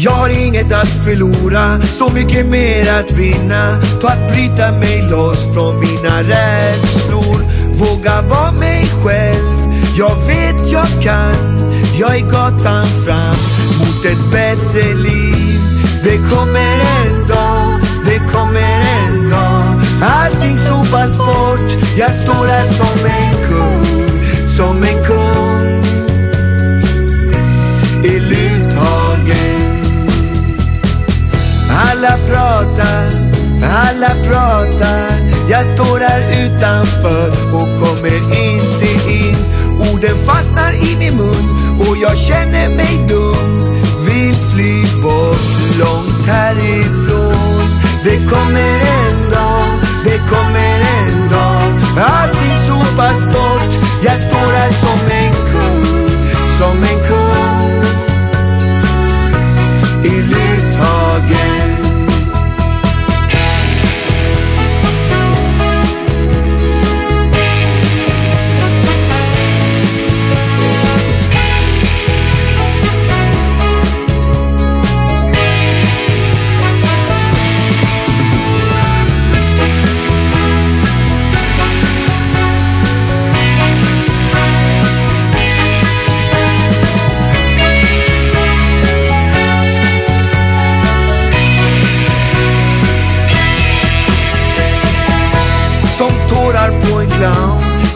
Jag har inget att förlora, så mycket mer att vinna på att bryta mig loss från mina rädslor. Våga vara mig själv, jag vet jag kan. Jag är gatan fram mot ett bättre liv. Det kommer en dag, det kommer en dag. Allting sopas bort, jag står här som en Alla pratar, alla pratar. Jag står här utanför och kommer inte in. Orden fastnar i min mun och jag känner mig dum. Vill fly bort långt härifrån. Det kommer en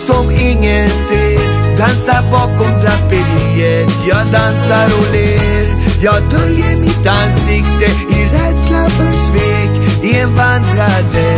som ingen ser Dansar bakom draperiet Jag dansar och ler Jag döljer mitt ansikte i rädsla för svek I en vandrare.